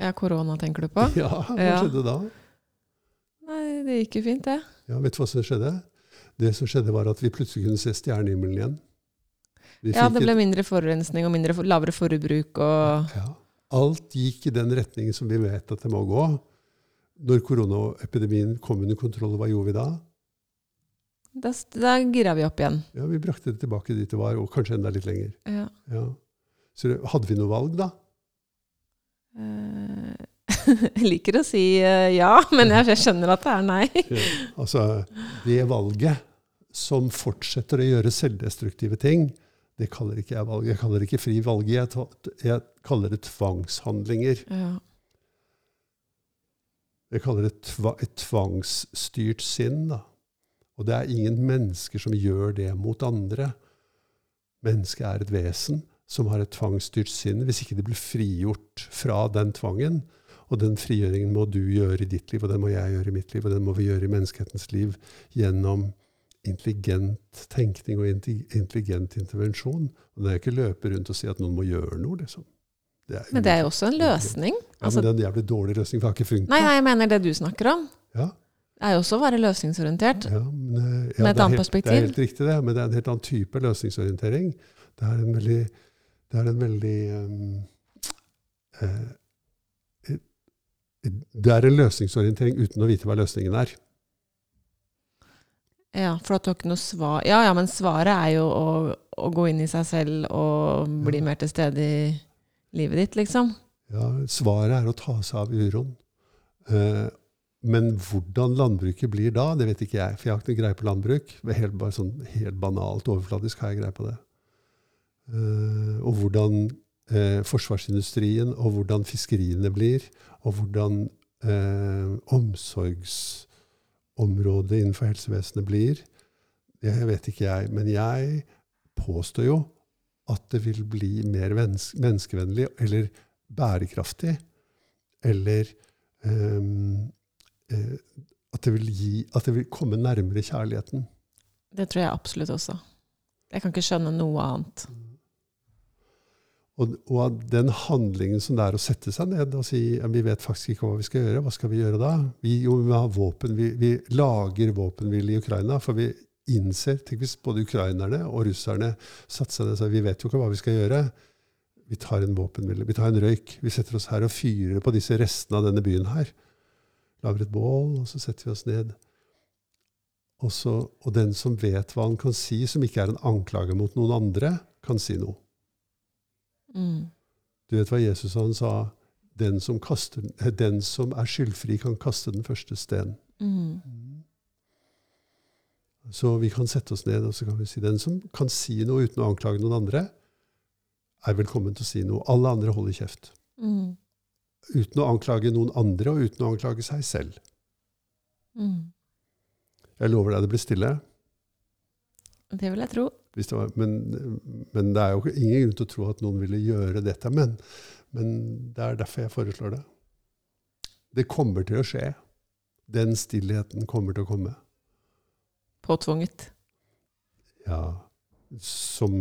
C: Ja, korona tenker du på? [LAUGHS]
B: Ja, hva
C: Ja.
B: skjedde da?
C: Nei, det gikk jo fint det.
B: Ja, vet du hva som skjedde? Det som skjedde, var at vi plutselig kunne se stjernehimmelen igjen. Vi
C: Ja, det ble mindre forurensning og mindre, lavere forbruk og
B: ja, Alt gikk i den retningen som vi vet at det må gå. Når koronaepidemien kom under kontroll, hva gjorde vi da?
C: da, da gira vi opp igjen.
B: Ja, Vi brakte det tilbake dit det var, og kanskje enda litt lenger.
C: Ja.
B: Ja. Så det- hadde vi noe valg, da?
C: Eh, [LAUGHS] Jeg liker å si eh, ja, men jeg, skjønner at det er nei. [LAUGHS]
B: Altså, det valget som fortsetter å gjøre selvdestruktive ting, det kaller ikke jeg valg. Jeg kaller det ikke fri valg. Jeg, jeg kaller det tvangshandlinger.
C: Ja.
B: Jeg kaller det tva, et tvangsstyrt sinn. Da. Og det er ingen mennesker som gjør det mot andre. Mennesket er et vesen som har et tvangsstyrt sinn. Hvis ikke det blir frigjort fra den tvangen, og den frigjøringen må du gjøre i ditt liv, og den må jeg gjøre i mitt liv, og den må vi gjøre i menneskehetens liv gjennom intelligent tenkning og intelligent intervensjon. Og det er ikke løpe rundt og si at noen må gjøre noe, liksom. Det
C: Men det er jo også en løsning.
B: Ja,
C: Altså,
B: men det er en jævlig dårlig løsning, for det har ikke funka.
C: nei, nei, jeg mener det du snakker om.
B: Ja.
C: Det er jo også å være løsningsorientert.
B: Ja, men, eh, ja,
C: Med et annet
B: perspektiv. Det er helt riktig, det. Men det er en helt annen type løsningsorientering. Det er en veldig, det er en veldig um, eh, eh, Det er en løsningsorientering uten å vite hva løsningen er.
C: Ja, for at du har ikke noe svar. Ja, ja, men svaret er jo å, å gå inn i seg selv og bli
B: Ja.
C: mer til stede i livet ditt, liksom.
B: Ja, svaret er å ta seg av uroen. Eh, men hvordan landbruket blir da, det vet ikke jeg. For jeg har ikke greie på landbruk. Helt, bare sånn, helt banalt overfladisk har jeg greie på det. Eh, og hvordan eh, forsvarsindustrien og hvordan fiskeriene blir, og hvordan eh, omsorgsområdet innenfor helsevesenet blir, det vet ikke jeg. Men jeg påstår jo at det vil bli mer menneskevennlig eller bærekraftig. Eller eh, at, det vil gi, at det vil komme nærmere kjærligheten.
C: Det tror jeg absolutt også. Jeg kan ikke skjønne noe annet.
B: Og, og den handlingen som det er å sette seg ned og si ja, vi vet faktisk ikke hva vi skal gjøre, hva skal vi gjøre da? Vi, jo, vi, har våpen, vi, vi lager våpenhvile i Ukraina, for vi innser Tenk hvis både ukrainerne og russerne satte seg ned og sa vi vet jo ikke hva vi skal gjøre. Vi tar en våpenhvile, vi tar en røyk. Vi setter oss her og fyrer på disse restene av denne byen her. Lager et bål, og så setter vi oss ned. Og, så, og den som vet hva han kan si, som ikke er en anklage mot noen andre, kan si noe.
C: Mm.
B: Du vet hva Jesus han sa? Den som, kaster, eh, den som er skyldfri, kan kaste den første sten.
C: Mm.
B: Så vi kan sette oss ned og så kan vi si den som kan si noe uten å anklage noen andre, er velkommen til å si noe. Alle andre holder kjeft.
C: Mm.
B: Uten å anklage noen andre, og uten å anklage seg selv.
C: Mm.
B: Jeg lover deg det blir stille.
C: Det vil jeg tro.
B: Det var, men, men det er jo ingen grunn til å tro at noen ville gjøre dette. Men, men det er derfor jeg foreslår det. Det kommer til å skje. Den stillheten kommer til å komme.
C: Påtvunget.
B: Ja. som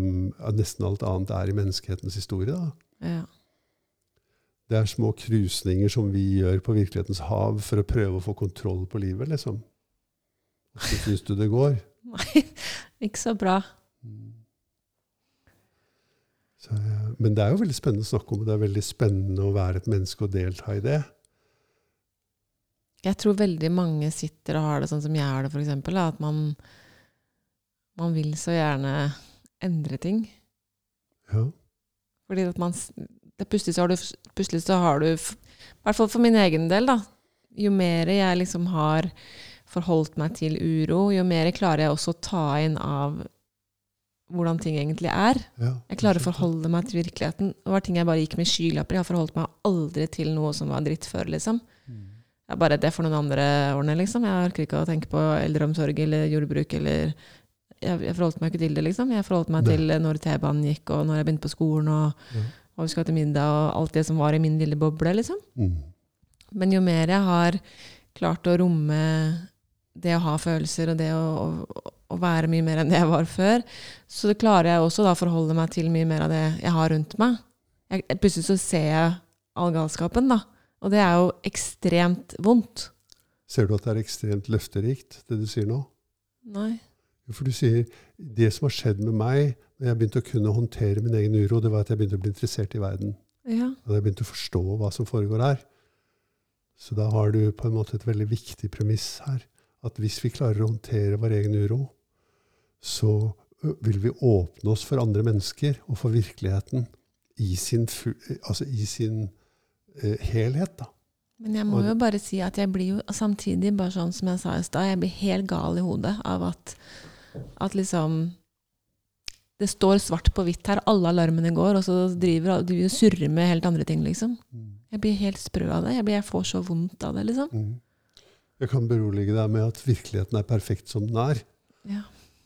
B: nesten alt annet er i menneskehetens historie. da.
C: Ja.
B: Det er små krusninger som vi gjør på virkelighetens hav for å prøve å få kontroll på livet, liksom. Hvordan syns du det går? [LAUGHS]
C: Nei, ikke så bra.
B: Så, eh, men det er jo veldig spennende å snakke om, og det er veldig spennende å være et menneske og delta i det.
C: Jeg tror veldig mange sitter og har det sånn som jeg har det, f.eks. At man, man vil så gjerne endre ting.
B: Ja.
C: Fordi at man det plutselig, så har du, plutselig så har du I hvert fall for min egen del, da. Jo mer jeg liksom har forholdt meg til uro, jo mer klarer jeg også å ta inn av hvordan ting egentlig er.
B: ja.
C: Jeg klarer å forholde meg til virkeligheten. Det var ting jeg bare gikk med skylapper. Jeg har forholdt meg aldri til noe som var dritt før, liksom.
B: Mm.
C: Jeg er bare det for noen andre årene, liksom. Jeg orker ikke å tenke på eldreomsorg eller jordbruk eller Jeg, jeg forholdt meg ikke til det, liksom. Jeg forholdt meg
B: det.
C: til når T-banen gikk, og når jeg begynte på skolen, og
B: Ja.
C: vi skal til middag, og alt det som var i min lille boble, liksom.
B: Mm.
C: Men jo mer jeg har klart å romme det å ha følelser og det å, å, å være mye mer enn det jeg var før, så det klarer jeg også da forholde meg til mye mer av det jeg har rundt meg. Jeg, plutselig så ser jeg all galskapen, da. Og det er jo ekstremt vondt.
B: Ser du at det er ekstremt løfterikt, det du sier nå?
C: Nei.
B: For du sier det som har skjedd med meg når jeg begynte å kunne håndtere min egen uro, det var at jeg begynte å bli interessert i verden.
C: Ja.
B: Og jeg begynte å forstå hva som foregår her. Så da har du på en måte et veldig viktig premiss her. At hvis vi klarer å håndtere vår egen uro, så vil vi åpne oss for andre mennesker og for virkeligheten i sin, altså i sin eh, helhet. da.
C: Men jeg må
B: Og-
C: jo bare si at jeg blir jo samtidig, bare sånn som jeg sa i stad, jeg blir helt gal i hodet av at, at liksom Det står svart på hvitt her, alle alarmene går, og så driver du og surrer med helt andre ting, liksom. Jeg blir helt sprø av det. Jeg, blir, jeg får så vondt av det, liksom.
B: Mm. Jeg kan berolige deg med at virkeligheten er perfekt som den er.
C: Ja.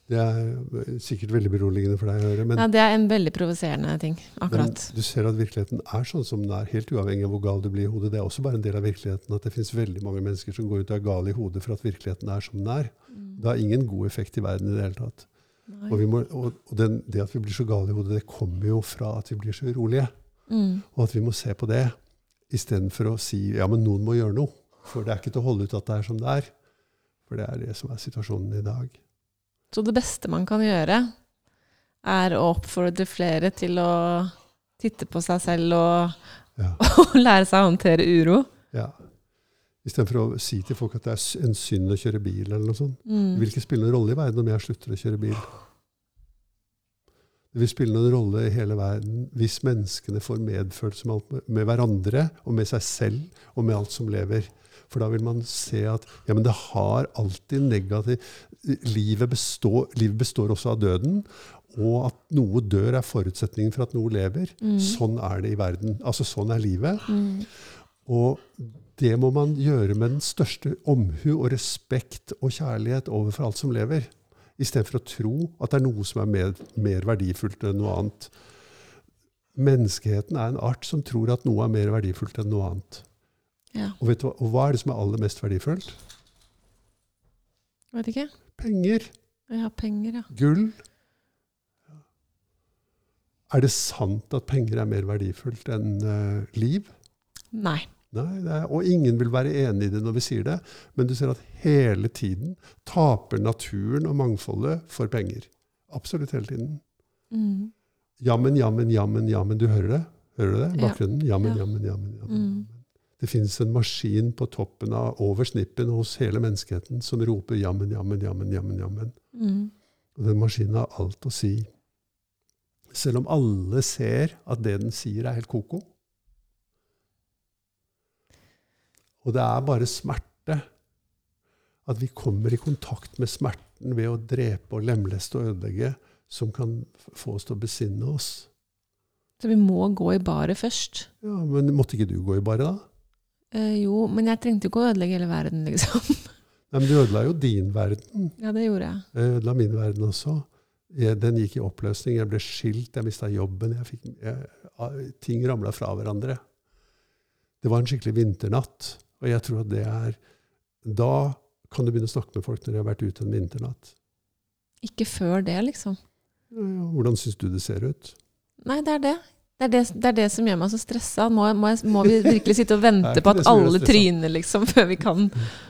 B: Det er sikkert veldig beroligende for deg å høre. Men,
C: ja, det er en veldig provoserende ting,
B: men
C: akkurat.
B: du ser at virkeligheten er sånn som den er, helt uavhengig av hvor gal du blir i hodet. Det er også bare en del av virkeligheten at det finnes veldig mange mennesker som går ut og er gale i hodet for at virkeligheten er som den er. Det har ingen god effekt i verden i det hele tatt. Og, vi må, og, og den, det at vi blir så gale i hodet, det kommer jo fra at vi blir så urolige.
C: Mm.
B: Og at vi må se på det istedenfor å si ja, men noen må gjøre noe. For det er ikke til å holde ut at det er som det er. For det er det som er situasjonen i dag.
C: Så det beste man kan gjøre, er å oppfordre flere til å titte på seg selv og,
B: Ja. [LAUGHS]
C: og lære seg å håndtere uro.
B: ja. Istedenfor å si til folk at det er en synd å kjøre bil. eller noe sånt. Det
C: Mm.
B: vil ikke spille noen rolle i verden om jeg slutter å kjøre bil. Det vil spille noen rolle i hele verden hvis menneskene får medfølelse med- med hverandre og med seg selv og med alt som lever. For da vil man se at ja, men det har alltid negativ livet består, livet består også av døden. Og at noe dør er forutsetningen for at noe lever.
C: Mm.
B: Sånn er det i verden. Altså sånn er livet.
C: Mm.
B: Og det må man gjøre med den største omhu og respekt og kjærlighet overfor alt som lever. Istedenfor å tro at det er noe som er mer, mer verdifullt enn noe annet. Menneskeheten er en art som tror at noe er mer verdifullt enn noe annet.
C: Ja.
B: Og, vet du hva, og hva er det som er aller mest verdifullt?
C: Vet ikke.
B: Penger.
C: Ja, penger, ja.
B: Gull. Er det sant at penger er mer verdifullt enn uh, liv?
C: Nei.
B: Nei, det er, og ingen vil være enig i det når vi sier det, men du ser at hele tiden taper naturen og mangfoldet for penger. Absolutt hele tiden.
C: Mm.
B: Jammen, jammen, jammen, jammen. Du hører det? Hører du det? Bakgrunnen? Jammen,
C: Ja.
B: jammen, jammen. jammen.
C: Mm.
B: Det finnes en maskin på toppen av over snippen hos hele menneskeheten som roper jammen, jammen, jammen, jammen, jammen.
C: Mm.
B: Og den maskinen har alt å si. Selv om alle ser at det den sier, er helt ko-ko. Og det er bare smerte. At vi kommer i kontakt med smerten ved å drepe og lemleste og ødelegge, som kan få oss til å besinne oss.
C: Så vi må gå i baret først.
B: Ja, Men måtte ikke du gå i baret, da?
C: Eh, jo, men jeg trengte jo ikke å ødelegge hele verden, liksom. [LAUGHS]
B: Nei, men Du ødela jo din verden.
C: ja, det gjorde jeg.
B: Jeg ødela min verden også. Jeg, den gikk i oppløsning. Jeg ble skilt, jeg mista jobben. Jeg fikk, jeg, ting ramla fra hverandre. Det var en skikkelig vinternatt. Og jeg tror at det er Da kan du begynne å snakke med folk når de har vært ute en vinternatt.
C: Ikke før det, liksom.
B: Hvordan syns du det ser ut?
C: Nei, det er det. Det er det, det er det som gjør meg så stressa. Må, må, jeg- må vi virkelig sitte og vente på at alle tryner, liksom, før vi kan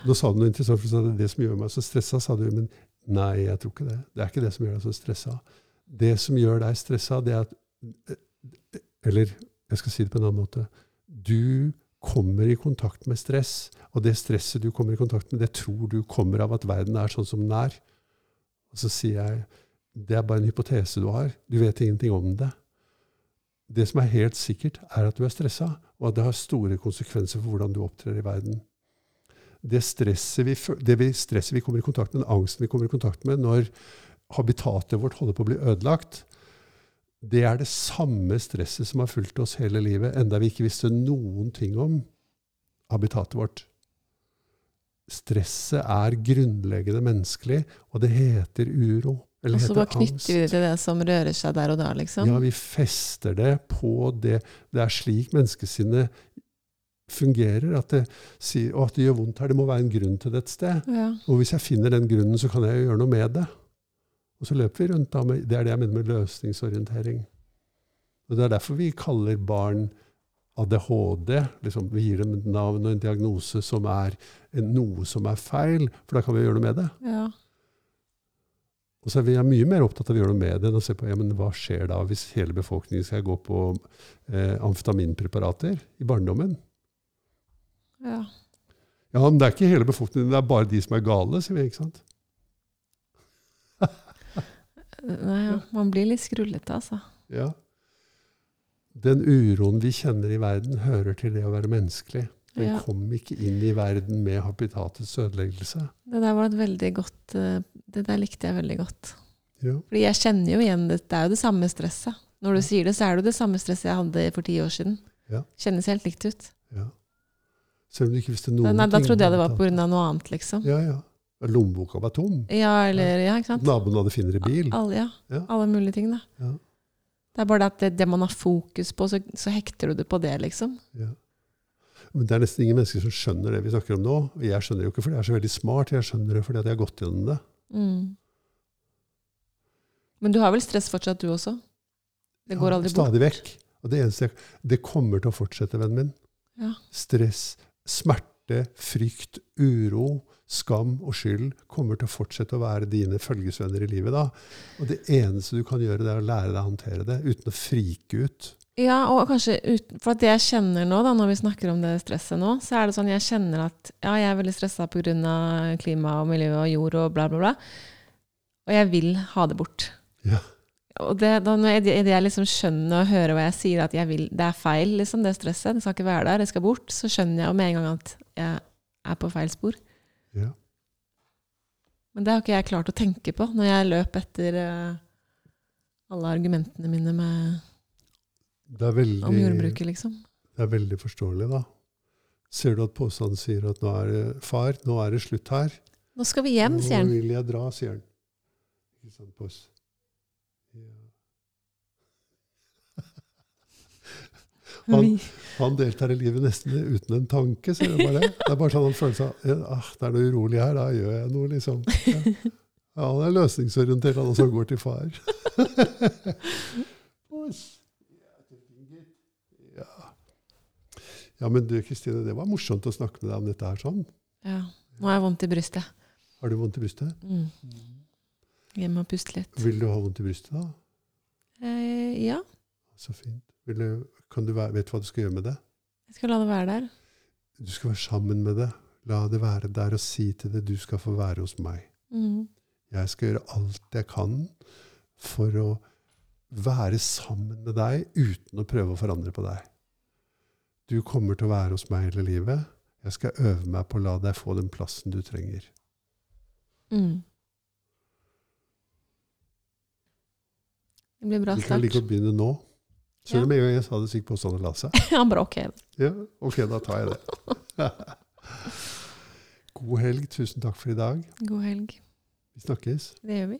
B: Nå sa du noe interessant, for du sa det, det som gjør meg så stressa, sa du. Men nei, jeg tror ikke det. Det er ikke det som gjør deg så stressa. Det som gjør deg stressa, det er at Eller jeg skal si det på en annen måte. Du kommer i kontakt med stress, og det stresset du kommer i kontakt med, det tror du kommer av at verden er sånn som den er. Og så sier jeg det er bare en hypotese du har. Du vet ingenting om det. Det som er helt sikkert, er at du er stressa, og at det har store konsekvenser for hvordan du opptrer i verden. Det stresset vi, det vi, stresset vi kommer i kontakt med, den angsten vi kommer i kontakt med når habitatet vårt holder på å bli ødelagt, det er det samme stresset som har fulgt oss hele livet, enda vi ikke visste noen ting om habitatet vårt. Stresset er grunnleggende menneskelig, og det heter uro.
C: Og så bare knytter vi det til det som rører seg der og da, liksom.
B: Ja, vi fester det på det. Det er slik menneskesinnet fungerer. At det, sier, å, at det gjør vondt her, det må være en grunn til det et sted.
C: Ja.
B: Og hvis jeg finner den grunnen, så kan jeg gjøre noe med det. Og så løper vi rundt da med Det er det jeg mener med løsningsorientering. Og Det er derfor vi kaller barn ADHD. Liksom, vi gir dem et navn og en diagnose som er en, noe som er feil, for da kan vi gjøre noe med det.
C: ja.
B: Og så er vi mye mer opptatt av å gjøre noe med det enn å se på ja, men hva skjer da hvis hele befolkningen skal gå på eh, amfetaminpreparater i barndommen.
C: ja.
B: Ja, men det er ikke hele befolkningen, det er bare de som er gale, sier vi. ikke sant? [LAUGHS]
C: Nei, ja. Man blir litt skrullete, altså.
B: Ja. Den uroen vi kjenner i verden, hører til det å være menneskelig. Den
C: Ja.
B: kom ikke inn i verden med habitatets ødeleggelse.
C: Det der var et veldig godt eh, Det der likte jeg veldig godt.
B: Ja.
C: Fordi jeg kjenner jo igjen det. Det er jo det samme stresset. Når du sier det, så er det jo det samme stresset jeg hadde for ti år siden.
B: Ja.
C: Kjennes helt likt ut.
B: ja. Selv om du ikke visste
C: Da,
B: noen
C: nei, da
B: ting
C: trodde jeg det var pga. noe annet, liksom.
B: Ja, ja. Lommeboka var tom.
C: Ja, eller Ja, ikke sant?
B: Naboen hadde finere bil.
C: Alle, ja.
B: Ja.
C: Alle mulige ting, da.
B: Ja.
C: Det er bare det at det, det man har fokus på, så, så hekter du det på det, liksom.
B: Ja. Men det er nesten ingen mennesker som skjønner det vi snakker om nå. Jeg skjønner det jo ikke fordi jeg er så veldig smart, jeg skjønner det fordi jeg har gått gjennom det.
C: Mm. Men du har vel stress fortsatt, du også? Det går
B: Ja,
C: aldri bort?
B: Stadig vekk. Og det eneste jeg, Det kommer til å fortsette, vennen min.
C: Ja.
B: Stress, smerte, frykt, uro, skam og skyld kommer til å fortsette å være dine følgesvenner i livet. da. Og det eneste du kan gjøre, det er å lære deg å håndtere det uten å frike ut.
C: Ja, og kanskje uten, For det jeg kjenner nå, da, når vi snakker om det stresset nå, så er det sånn jeg kjenner at ja, jeg er veldig stressa pga. klima og miljø og jord og bla, bla, bla. Og jeg vil ha det bort.
B: Ja.
C: Og det, da, når jeg, det jeg liksom skjønner og hører hva jeg sier, at jeg vil, det er feil, liksom, det stresset, det skal ikke være der, det skal bort, så skjønner jeg jo med en gang at jeg er på feil spor.
B: Ja.
C: Men det har ikke jeg klart å tenke på når jeg løp etter eh, alle argumentene mine med,
B: veldig,
C: om jordbruket, liksom.
B: det er veldig forståelig, da. Ser du at påstanden sier at nå er det far, nå er det slutt her?
C: Nå skal vi hjem, sier han.
B: Nå vil jeg dra, sier han. Ikke sant, Pås? [LAUGHS] Han, han deltar i livet nesten uten en tanke. Så det, bare, det er bare sånn han føler seg ah, Det er noe urolig her, da gjør jeg noe, liksom. Ja, ja han er løsningsorientert, han også går til far. [LAUGHS] Boss. Ja. Ja, men du Kristine, det var morsomt å snakke med deg om dette her sånn.
C: Ja. Nå har jeg vondt i brystet.
B: Har du vondt i brystet?
C: Mm. Jeg må puste litt.
B: Vil du ha vondt i brystet, da?
C: Eh, ja,
B: Så fint. Vil du, kan du være, vet du hva du skal gjøre med det?
C: jeg skal la det være der.
B: Du skal være sammen med det. La det være der og si til det du skal få være hos meg.
C: Mm.
B: Jeg skal gjøre alt jeg kan for å være sammen med deg uten å prøve å forandre på deg. Du kommer til å være hos meg hele livet. Jeg skal øve meg på å la deg få den plassen du trenger.
C: Mm. Det blir bra
B: Vi kan like
C: å
B: godt begynne nå. Selv
C: Ja.
B: om en gang jeg sa det, så gikk påstanden la seg. [LAUGHS]
C: Han bare ok.
B: Ja, ok, da tar jeg det. [LAUGHS] God helg. Tusen takk for i dag.
C: God helg.
B: Vi snakkes.
C: Det gjør vi.